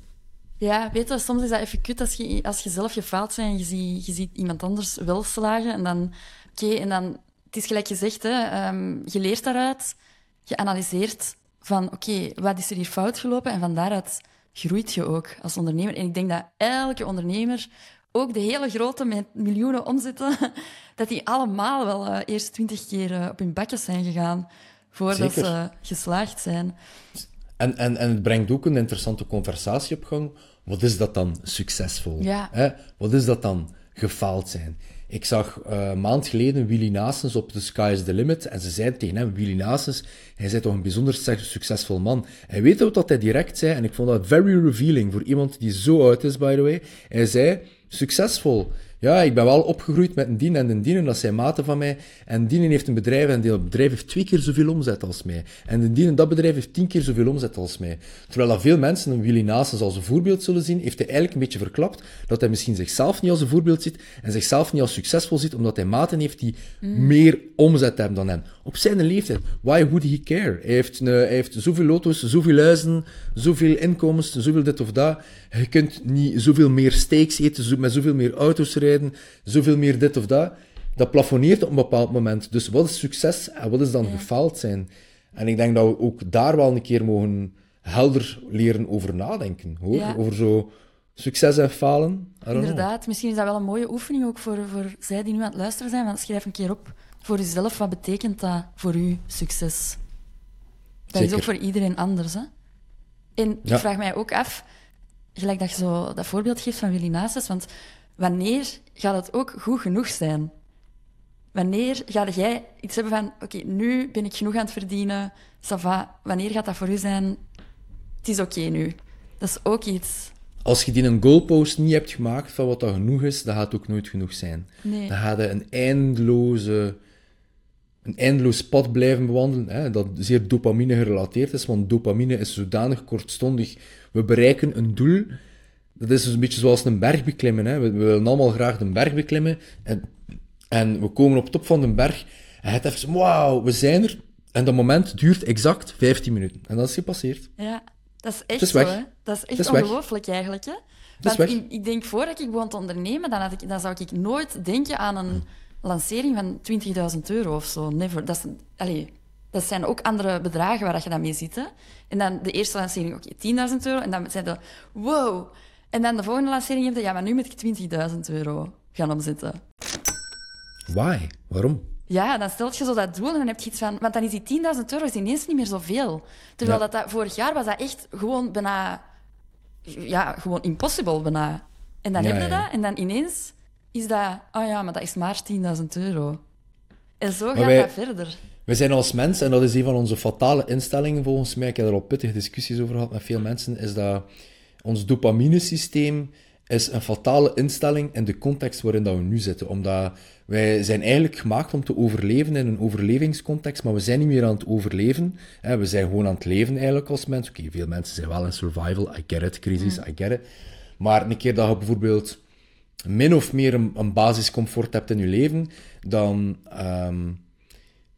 ja, weet je, soms is dat even kut als je, als je zelf gefaald bent en je ziet, je ziet iemand anders wel slagen. En dan, oké, okay, en dan, het is gelijk gezegd, hè, um, je leert daaruit, je analyseert van, oké, okay, wat is er hier fout gelopen? En van daaruit groeit je ook als ondernemer. En ik denk dat elke ondernemer ook de hele grote met miljoenen omzetten, dat die allemaal wel uh, eerst twintig keer uh, op hun bakjes zijn gegaan voordat Zeker. ze geslaagd zijn. En, en, en het brengt ook een interessante conversatie op gang. Wat is dat dan succesvol? Ja. Hè? Wat is dat dan gefaald zijn? Ik zag uh, een maand geleden Willy Nasens op The Sky is the Limit en ze zeiden tegen hem, Willy Nasens, hij is toch een bijzonder succesvol man. Hij weet ook wat hij direct zei en ik vond dat very revealing voor iemand die zo oud is, by the way. Hij zei, succesvol. Ja, ik ben wel opgegroeid met een dien en een dien, dat zijn maten van mij. En dienen heeft een bedrijf en dat bedrijf heeft twee keer zoveel omzet als mij. En de dien dat bedrijf heeft tien keer zoveel omzet als mij. Terwijl dat veel mensen een Willy Naasens als een voorbeeld zullen zien, heeft hij eigenlijk een beetje verklapt dat hij misschien zichzelf niet als een voorbeeld ziet en zichzelf niet als succesvol ziet, omdat hij maten heeft die mm. meer omzet hebben dan hem. Op zijn leeftijd. Why would he care? Hij heeft, een, hij heeft zoveel auto's, zoveel huizen, zoveel inkomens, zoveel dit of dat. Je kunt niet zoveel meer steaks eten, met zoveel meer auto's rijden, zoveel meer dit of dat. Dat plafonneert op een bepaald moment. Dus wat is succes en wat is dan ja. gefaald zijn? En ik denk dat we ook daar wel een keer mogen helder leren over nadenken. Hoor? Over zo succes en falen. Inderdaad, misschien is dat wel een mooie oefening ook voor, voor zij die nu aan het luisteren zijn. Want schrijf een keer op voor jezelf, wat betekent dat voor u succes? Dat is ook voor iedereen anders. Hè? En ik vraag mij ook af, gelijk dat je zo dat voorbeeld geeft van Willy Nasus, want wanneer gaat het ook goed genoeg zijn? Wanneer ga jij iets hebben van, oké, nu ben ik genoeg aan het verdienen, Sava, wanneer gaat dat voor u zijn, het is oké nu? Dat is ook iets... Als je die een goalpost niet hebt gemaakt van wat dat genoeg is, dan gaat het ook nooit genoeg zijn. Nee. Dan gaat je een eindeloze een eindeloos pad blijven bewandelen, hè, dat zeer dopamine gerelateerd is, want dopamine is zodanig kortstondig. We bereiken een doel, dat is dus een beetje zoals een berg beklimmen. Hè. We, willen allemaal graag de berg beklimmen, en, en we komen op top van de berg, en het even, wauw, we zijn er, en dat moment duurt exact 15 minuten. En dat is gepasseerd. Ja, dat is echt zo, hè. Dat is echt ongelooflijk, eigenlijk, hè. Want ik, ik, denk, voordat ik begon te ondernemen, dan, had ik, dan zou ik nooit denken aan een lancering van 20.000 euro of zo. Never. Dat, is, dat zijn ook andere bedragen waar je dan mee zit. Hè? En dan de eerste lancering, oké, okay, 10.000 euro. En dan zijn de wow. En dan de volgende lancering heb je, ja, maar nu moet ik 20.000 euro gaan omzetten. Why? Waarom? Ja, dan stelt je zo dat doel en dan heb je iets van... Want dan is die 10.000 euro is ineens niet meer zoveel. Terwijl dat, dat, vorig jaar was dat echt gewoon bijna... Ja, gewoon impossible bijna. En dan heb je dat en dan ineens is dat, oh ja, maar dat is maar 10.000 euro. En zo gaat dat verder. We zijn als mens, en dat is een van onze fatale instellingen volgens mij, ik heb er al pittige discussies over gehad met veel mensen, is dat ons dopaminesysteem is een fatale instelling in de context waarin dat we nu zitten. Omdat wij zijn eigenlijk gemaakt om te overleven in een overlevingscontext, maar we zijn niet meer aan het overleven. We zijn gewoon aan het leven eigenlijk als mens. Oké, veel mensen zijn wel in survival, I get it, crisis, mm. I get it. Maar een keer dat je bijvoorbeeld min of meer een, een basiscomfort hebt in je leven, dan, um,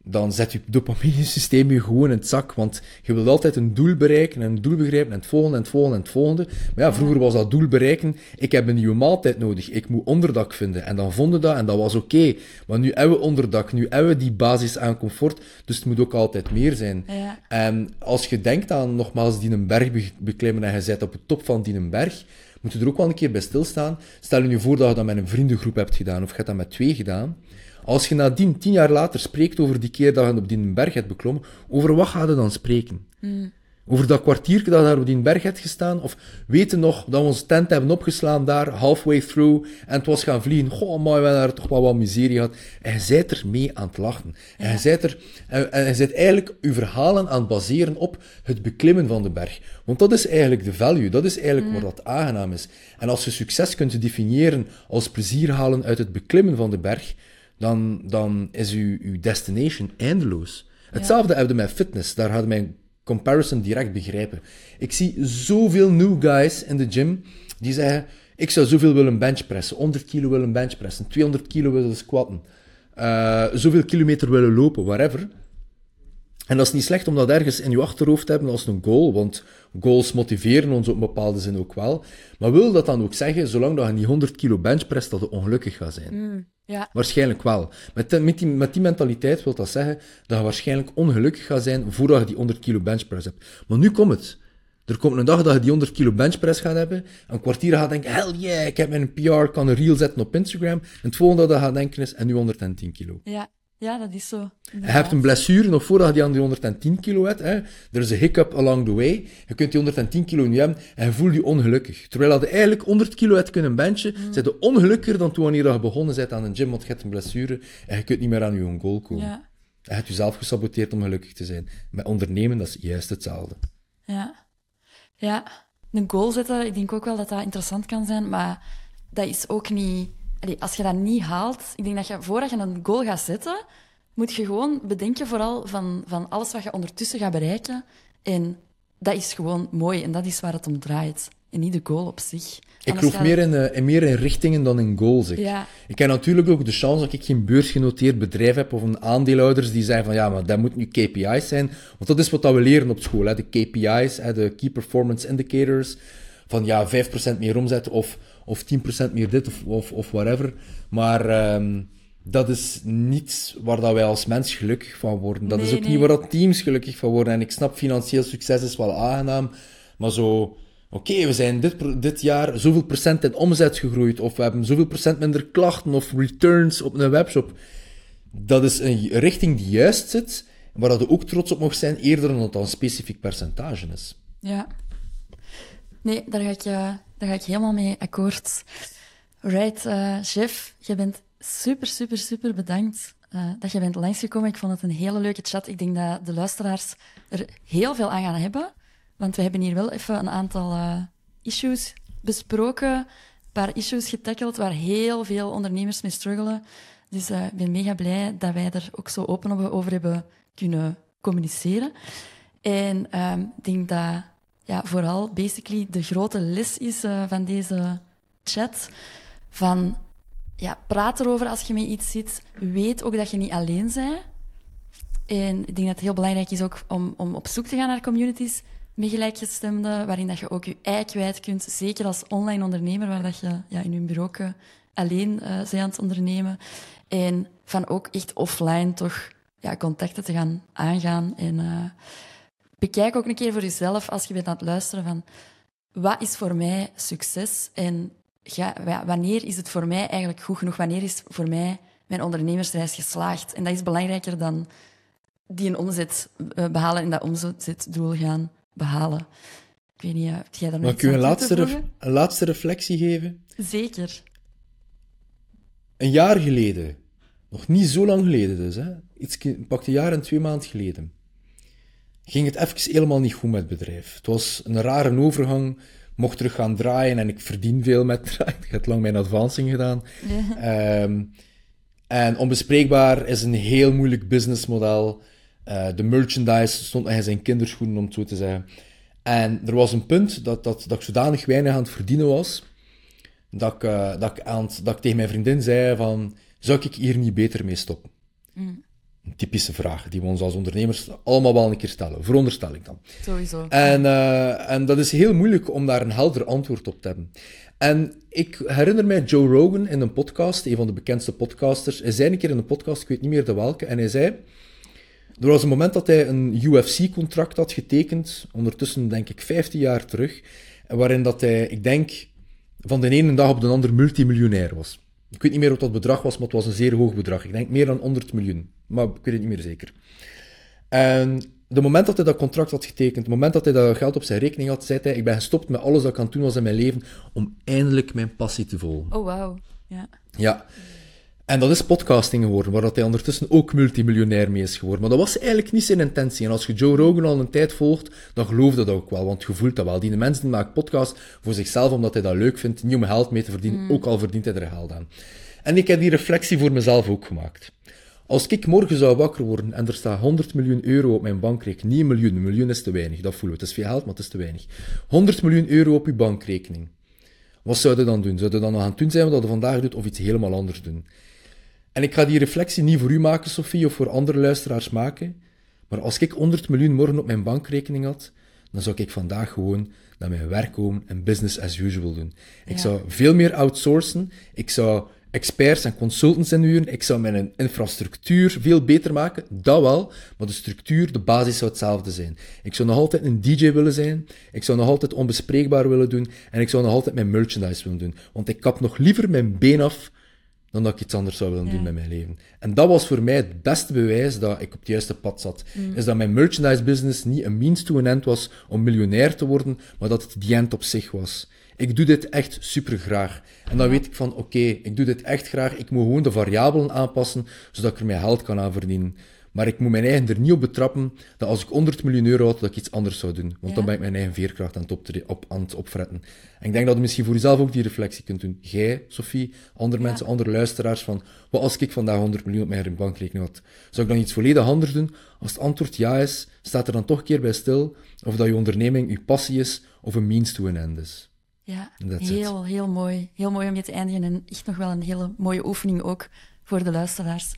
dan zet je dopamine-systeem je gewoon in het zak. Want je wilt altijd een doel bereiken en een doel begrijpen en het volgende en het volgende en het volgende. Maar ja, vroeger was dat doel bereiken, ik heb een nieuwe maaltijd nodig, ik moet onderdak vinden. En dan vonden dat en dat was oké. Maar nu hebben we onderdak, nu hebben we die basis aan comfort, dus het moet ook altijd meer zijn. Ja. En als je denkt aan, nogmaals, die een berg beklimmen en je zit op de top van die een berg, moet je er ook wel een keer bij stilstaan. Stel je nu voor dat je dat met een vriendengroep hebt gedaan, of je hebt dat met twee gedaan. Als je nadien, tien jaar later, spreekt over die keer dat je op die berg hebt beklommen, over wat ga je dan spreken? Mm. Over dat kwartiertje dat daar op die berg hebt gestaan? Of weten nog dat we onze tent hebben opgeslaan daar, halfway through, en het was gaan vliegen. Goh, maar we hebben daar toch wel wat miserie gehad. En je zijt er mee aan het lachen. En je zijt er, en, en je zijt eigenlijk je verhalen aan het baseren op het beklimmen van de berg. Want dat is eigenlijk de value, dat is eigenlijk mm. wat dat aangenaam is. En als je succes kunt definiëren als plezier halen uit het beklimmen van de berg, dan, dan is uw, uw destination eindeloos. Hetzelfde ja. hebben we met fitness. Daar hadden mijn comparison direct begrijpen. Ik zie zoveel new guys in de gym die zeggen: Ik zou zoveel willen benchpressen, 100 kilo willen benchpressen, 200 kilo willen squatten, uh, zoveel kilometer willen lopen, whatever. En dat is niet slecht om dat ergens in je achterhoofd te hebben als een goal, want goals motiveren ons op een bepaalde zin ook wel. Maar wil dat dan ook zeggen, zolang dat je niet 100 kilo benchpresst, dat je ongelukkig gaat zijn? Mm, ja. Waarschijnlijk wel. Met, met, die, met die mentaliteit wil dat zeggen dat je waarschijnlijk ongelukkig gaat zijn voordat je die 100 kilo benchpress hebt. Maar nu komt het. Er komt een dag dat je die 100 kilo benchpress gaat hebben. Een kwartier gaat denken, hell yeah, ik heb mijn PR, kan een reel zetten op Instagram. En het volgende dat je gaat denken is, en nu 110 kilo. Ja, ja dat is zo. Je hebt een blessure nog voordat je die aan die 110 kilo hebt. Hè. Er is een hiccup along the way. Je kunt die 110 kilo nu hebben en je voelt je ongelukkig. Terwijl je eigenlijk 100 kilo hebt kunnen benchen, mm. zit je ongelukkiger dan toen wanneer je begonnen bent aan een gym, want je hebt een blessure en je kunt niet meer aan je goal komen. Ja. Je hebt jezelf gesaboteerd om gelukkig te zijn. Met ondernemen, dat is juist hetzelfde. Ja. Ja, een goal zetten, ik denk ook wel dat dat interessant kan zijn, maar dat is ook niet... als je dat niet haalt, ik denk dat je, voordat je een goal gaat zetten, moet je gewoon bedenken vooral van, van alles wat je ondertussen gaat bereiken. En dat is gewoon mooi en dat is waar het om draait. En niet de goal op zich. Ik geloof meer, in, uh, meer in richtingen dan in goals. Ja. Ik heb natuurlijk ook de chance dat ik geen beursgenoteerd bedrijf heb of een aandeelhouders die zeggen van ja, maar dat moet nu KPI's zijn. Want dat is wat we leren op school. Hè. De KPI's, hè, de Key Performance Indicators. Van ja, 5% meer omzet of, of 10% meer dit of, of, of whatever. Maar um, dat is niet waar dat wij als mens gelukkig van worden. Dat is ook niet waar dat teams gelukkig van worden. En ik snap, financieel succes is wel aangenaam, maar zo Oké, we zijn dit, dit jaar zoveel procent in omzet gegroeid, of we hebben zoveel procent minder klachten of returns op een webshop. Dat is een richting die juist zit, waar dat je ook trots op mag zijn, eerder dan dat dat een specifiek percentage is. Ja. Nee, daar ga ik, uh, daar ga ik helemaal mee akkoord. Right, uh, chef, je bent super, super, super bedankt uh, dat je bent langsgekomen. Ik vond het een hele leuke chat. Ik denk dat de luisteraars er heel veel aan gaan hebben. Want we hebben hier wel even een aantal issues besproken, een paar issues getackeld waar heel veel ondernemers mee struggelen. Dus ik ben mega blij dat wij er ook zo open over hebben kunnen communiceren. En um, ik denk dat ja, vooral basically de grote les is uh, van deze chat. Van ja, praat erover als je met iets zit. Weet ook dat je niet alleen bent. En ik denk dat het heel belangrijk is ook om, om op zoek te gaan naar communities met gelijkgestemden, waarin dat je ook je ei kwijt kunt. Zeker als online ondernemer, waar dat je ja, in je bureau alleen uh, bent aan het ondernemen. En van ook echt offline toch ja, contacten te gaan aangaan. En bekijk ook een keer voor jezelf, als je bent aan het luisteren, van wat is voor mij succes? En wanneer is het voor mij eigenlijk goed genoeg? Wanneer is voor mij mijn ondernemersreis geslaagd? En dat is belangrijker dan die een omzet eh, behalen en dat omzetdoel gaan behalen. Ik weet niet, heb jij daar nog Mag ik u een laatste, een laatste reflectie geven? Zeker. Een jaar geleden, nog niet zo lang geleden dus, hè, iets, pak een jaar en twee maanden geleden, ging het even helemaal niet goed met het bedrijf. Het was een rare overgang, mocht terug gaan draaien en ik verdien veel met draaien. Ik heb lang mijn advancing gedaan. Ehm, en onbespreekbaar is een heel moeilijk businessmodel. Uh, de merchandise stond nog in zijn kinderschoenen, om het zo te zeggen. En er was een punt dat, dat, dat ik zodanig weinig aan het verdienen was, dat ik, uh, dat, ik aan dat ik tegen mijn vriendin zei van, zou ik hier niet beter mee stoppen? Mm. Typische vraag die we ons als ondernemers allemaal wel een keer stellen. Veronderstel ik dan. Sowieso. En, uh, en dat is heel moeilijk om daar een helder antwoord op te hebben. En ik herinner mij Joe Rogan in een podcast, een van de bekendste podcasters. Hij zei een keer in een podcast, ik weet niet meer de welke, en hij zei er was een moment dat hij een UFC-contract had getekend, ondertussen denk ik 15 jaar terug, waarin dat hij, ik denk, van de ene dag op de andere multimiljonair was. Ik weet niet meer wat dat bedrag was, maar het was een zeer hoog bedrag. Ik denk meer dan 100 miljoen, maar ik weet het niet meer zeker. En de moment dat hij dat contract had getekend, het moment dat hij dat geld op zijn rekening had, zei hij, ik ben gestopt met alles dat ik aan het doen was in mijn leven, om eindelijk mijn passie te volgen. Oh, wauw. Ja. Ja. En dat is podcasting geworden, waar dat hij ondertussen ook multimiljonair mee is geworden. Maar dat was eigenlijk niet zijn intentie. En als je Joe Rogan al een tijd volgt, dan geloof dat ook wel, want je voelt dat wel. Die mensen maakt podcast voor zichzelf, omdat hij dat leuk vindt, niet om geld mee te verdienen, mm. ook al verdient hij er geld aan. En ik heb die reflectie voor mezelf ook gemaakt. Als ik morgen zou wakker worden en er staat 100 miljoen euro op mijn bankrekening, niet een miljoen, een miljoen is te weinig, dat voelen we. Het is veel geld, maar het is te weinig. 100 miljoen euro op je bankrekening. Wat zou je dan doen? Zou je dan nog aan het doen zijn wat je vandaag doet, of iets helemaal anders doen? En ik ga die reflectie niet voor u maken, Sophie, of voor andere luisteraars maken. Maar als ik 100 miljoen morgen op mijn bankrekening had, dan zou ik vandaag gewoon naar mijn werk komen en business as usual doen. Ik zou veel meer outsourcen. Ik zou experts en consultants inhuren. Ik zou mijn infrastructuur veel beter maken, dat wel. Maar de structuur, de basis zou hetzelfde zijn. Ik zou nog altijd een DJ willen zijn. Ik zou nog altijd onbespreekbaar willen doen. En ik zou nog altijd mijn merchandise willen doen. Want ik kap nog liever mijn been af dan dat ik iets anders zou willen doen met mijn leven. En dat was voor mij het beste bewijs dat ik op het juiste pad zat. Mm. Is dat mijn merchandise business niet een means to an end was om miljonair te worden, maar dat het die end op zich was. Ik doe dit echt super graag. En dan weet ik van, oké, ik doe dit echt graag. Ik moet gewoon de variabelen aanpassen, zodat ik er mijn geld kan aan verdienen. Maar ik moet mijn eigen er niet op betrappen dat als ik 100 miljoen euro had, dat ik iets anders zou doen. Want Ja. dan ben ik mijn eigen veerkracht aan het, op, aan het opfretten. En ik denk dat je misschien voor jezelf ook die reflectie kunt doen. Jij, Sophie, andere Ja. mensen, andere luisteraars, van wat als ik vandaag 100 miljoen op mijn bankrekening had? Zou ik dan iets volledig anders doen? Als het antwoord ja is, staat er dan toch een keer bij stil of dat je onderneming je passie is of een means to an end is. Ja, heel, heel mooi. Heel mooi om je te eindigen en echt nog wel een hele mooie oefening ook voor de luisteraars.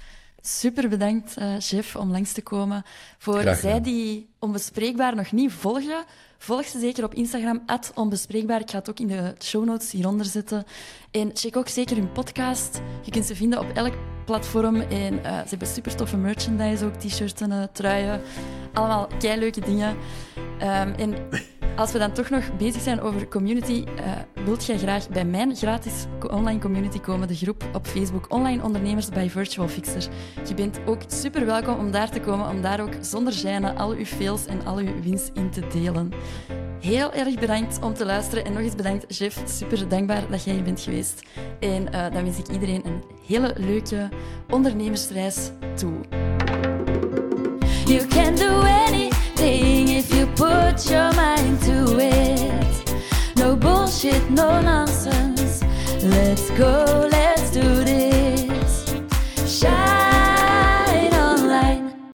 Super bedankt, eh chef, om langs te komen. Voor zij die Onbespreekbaar nog niet volgen, volg ze zeker op Instagram, onbespreekbaar. Ik ga het ook in de show notes hieronder zetten. En check ook zeker hun podcast. Je kunt ze vinden op elk platform. En eh, ze hebben super toffe merchandise, ook t-shirts en eh, truien. Allemaal leuke dingen. Ehm, en als we dan toch nog bezig zijn over community, eh, wilt jij graag bij mijn gratis online community komen, de groep op Facebook Online Ondernemers bij Virtual Fixer. Je bent ook super welkom om daar te komen, om daar ook zonder gêne al uw fails en al uw winst in te delen. Heel erg bedankt om te luisteren. En nog eens bedankt, Jeff. Super dankbaar dat jij hier bent geweest. En eh, dan wens ik iedereen een hele leuke ondernemersreis toe. You can do anything if you put your mind to it. No bullshit, no nonsense. Let's go, let's do this. Shine.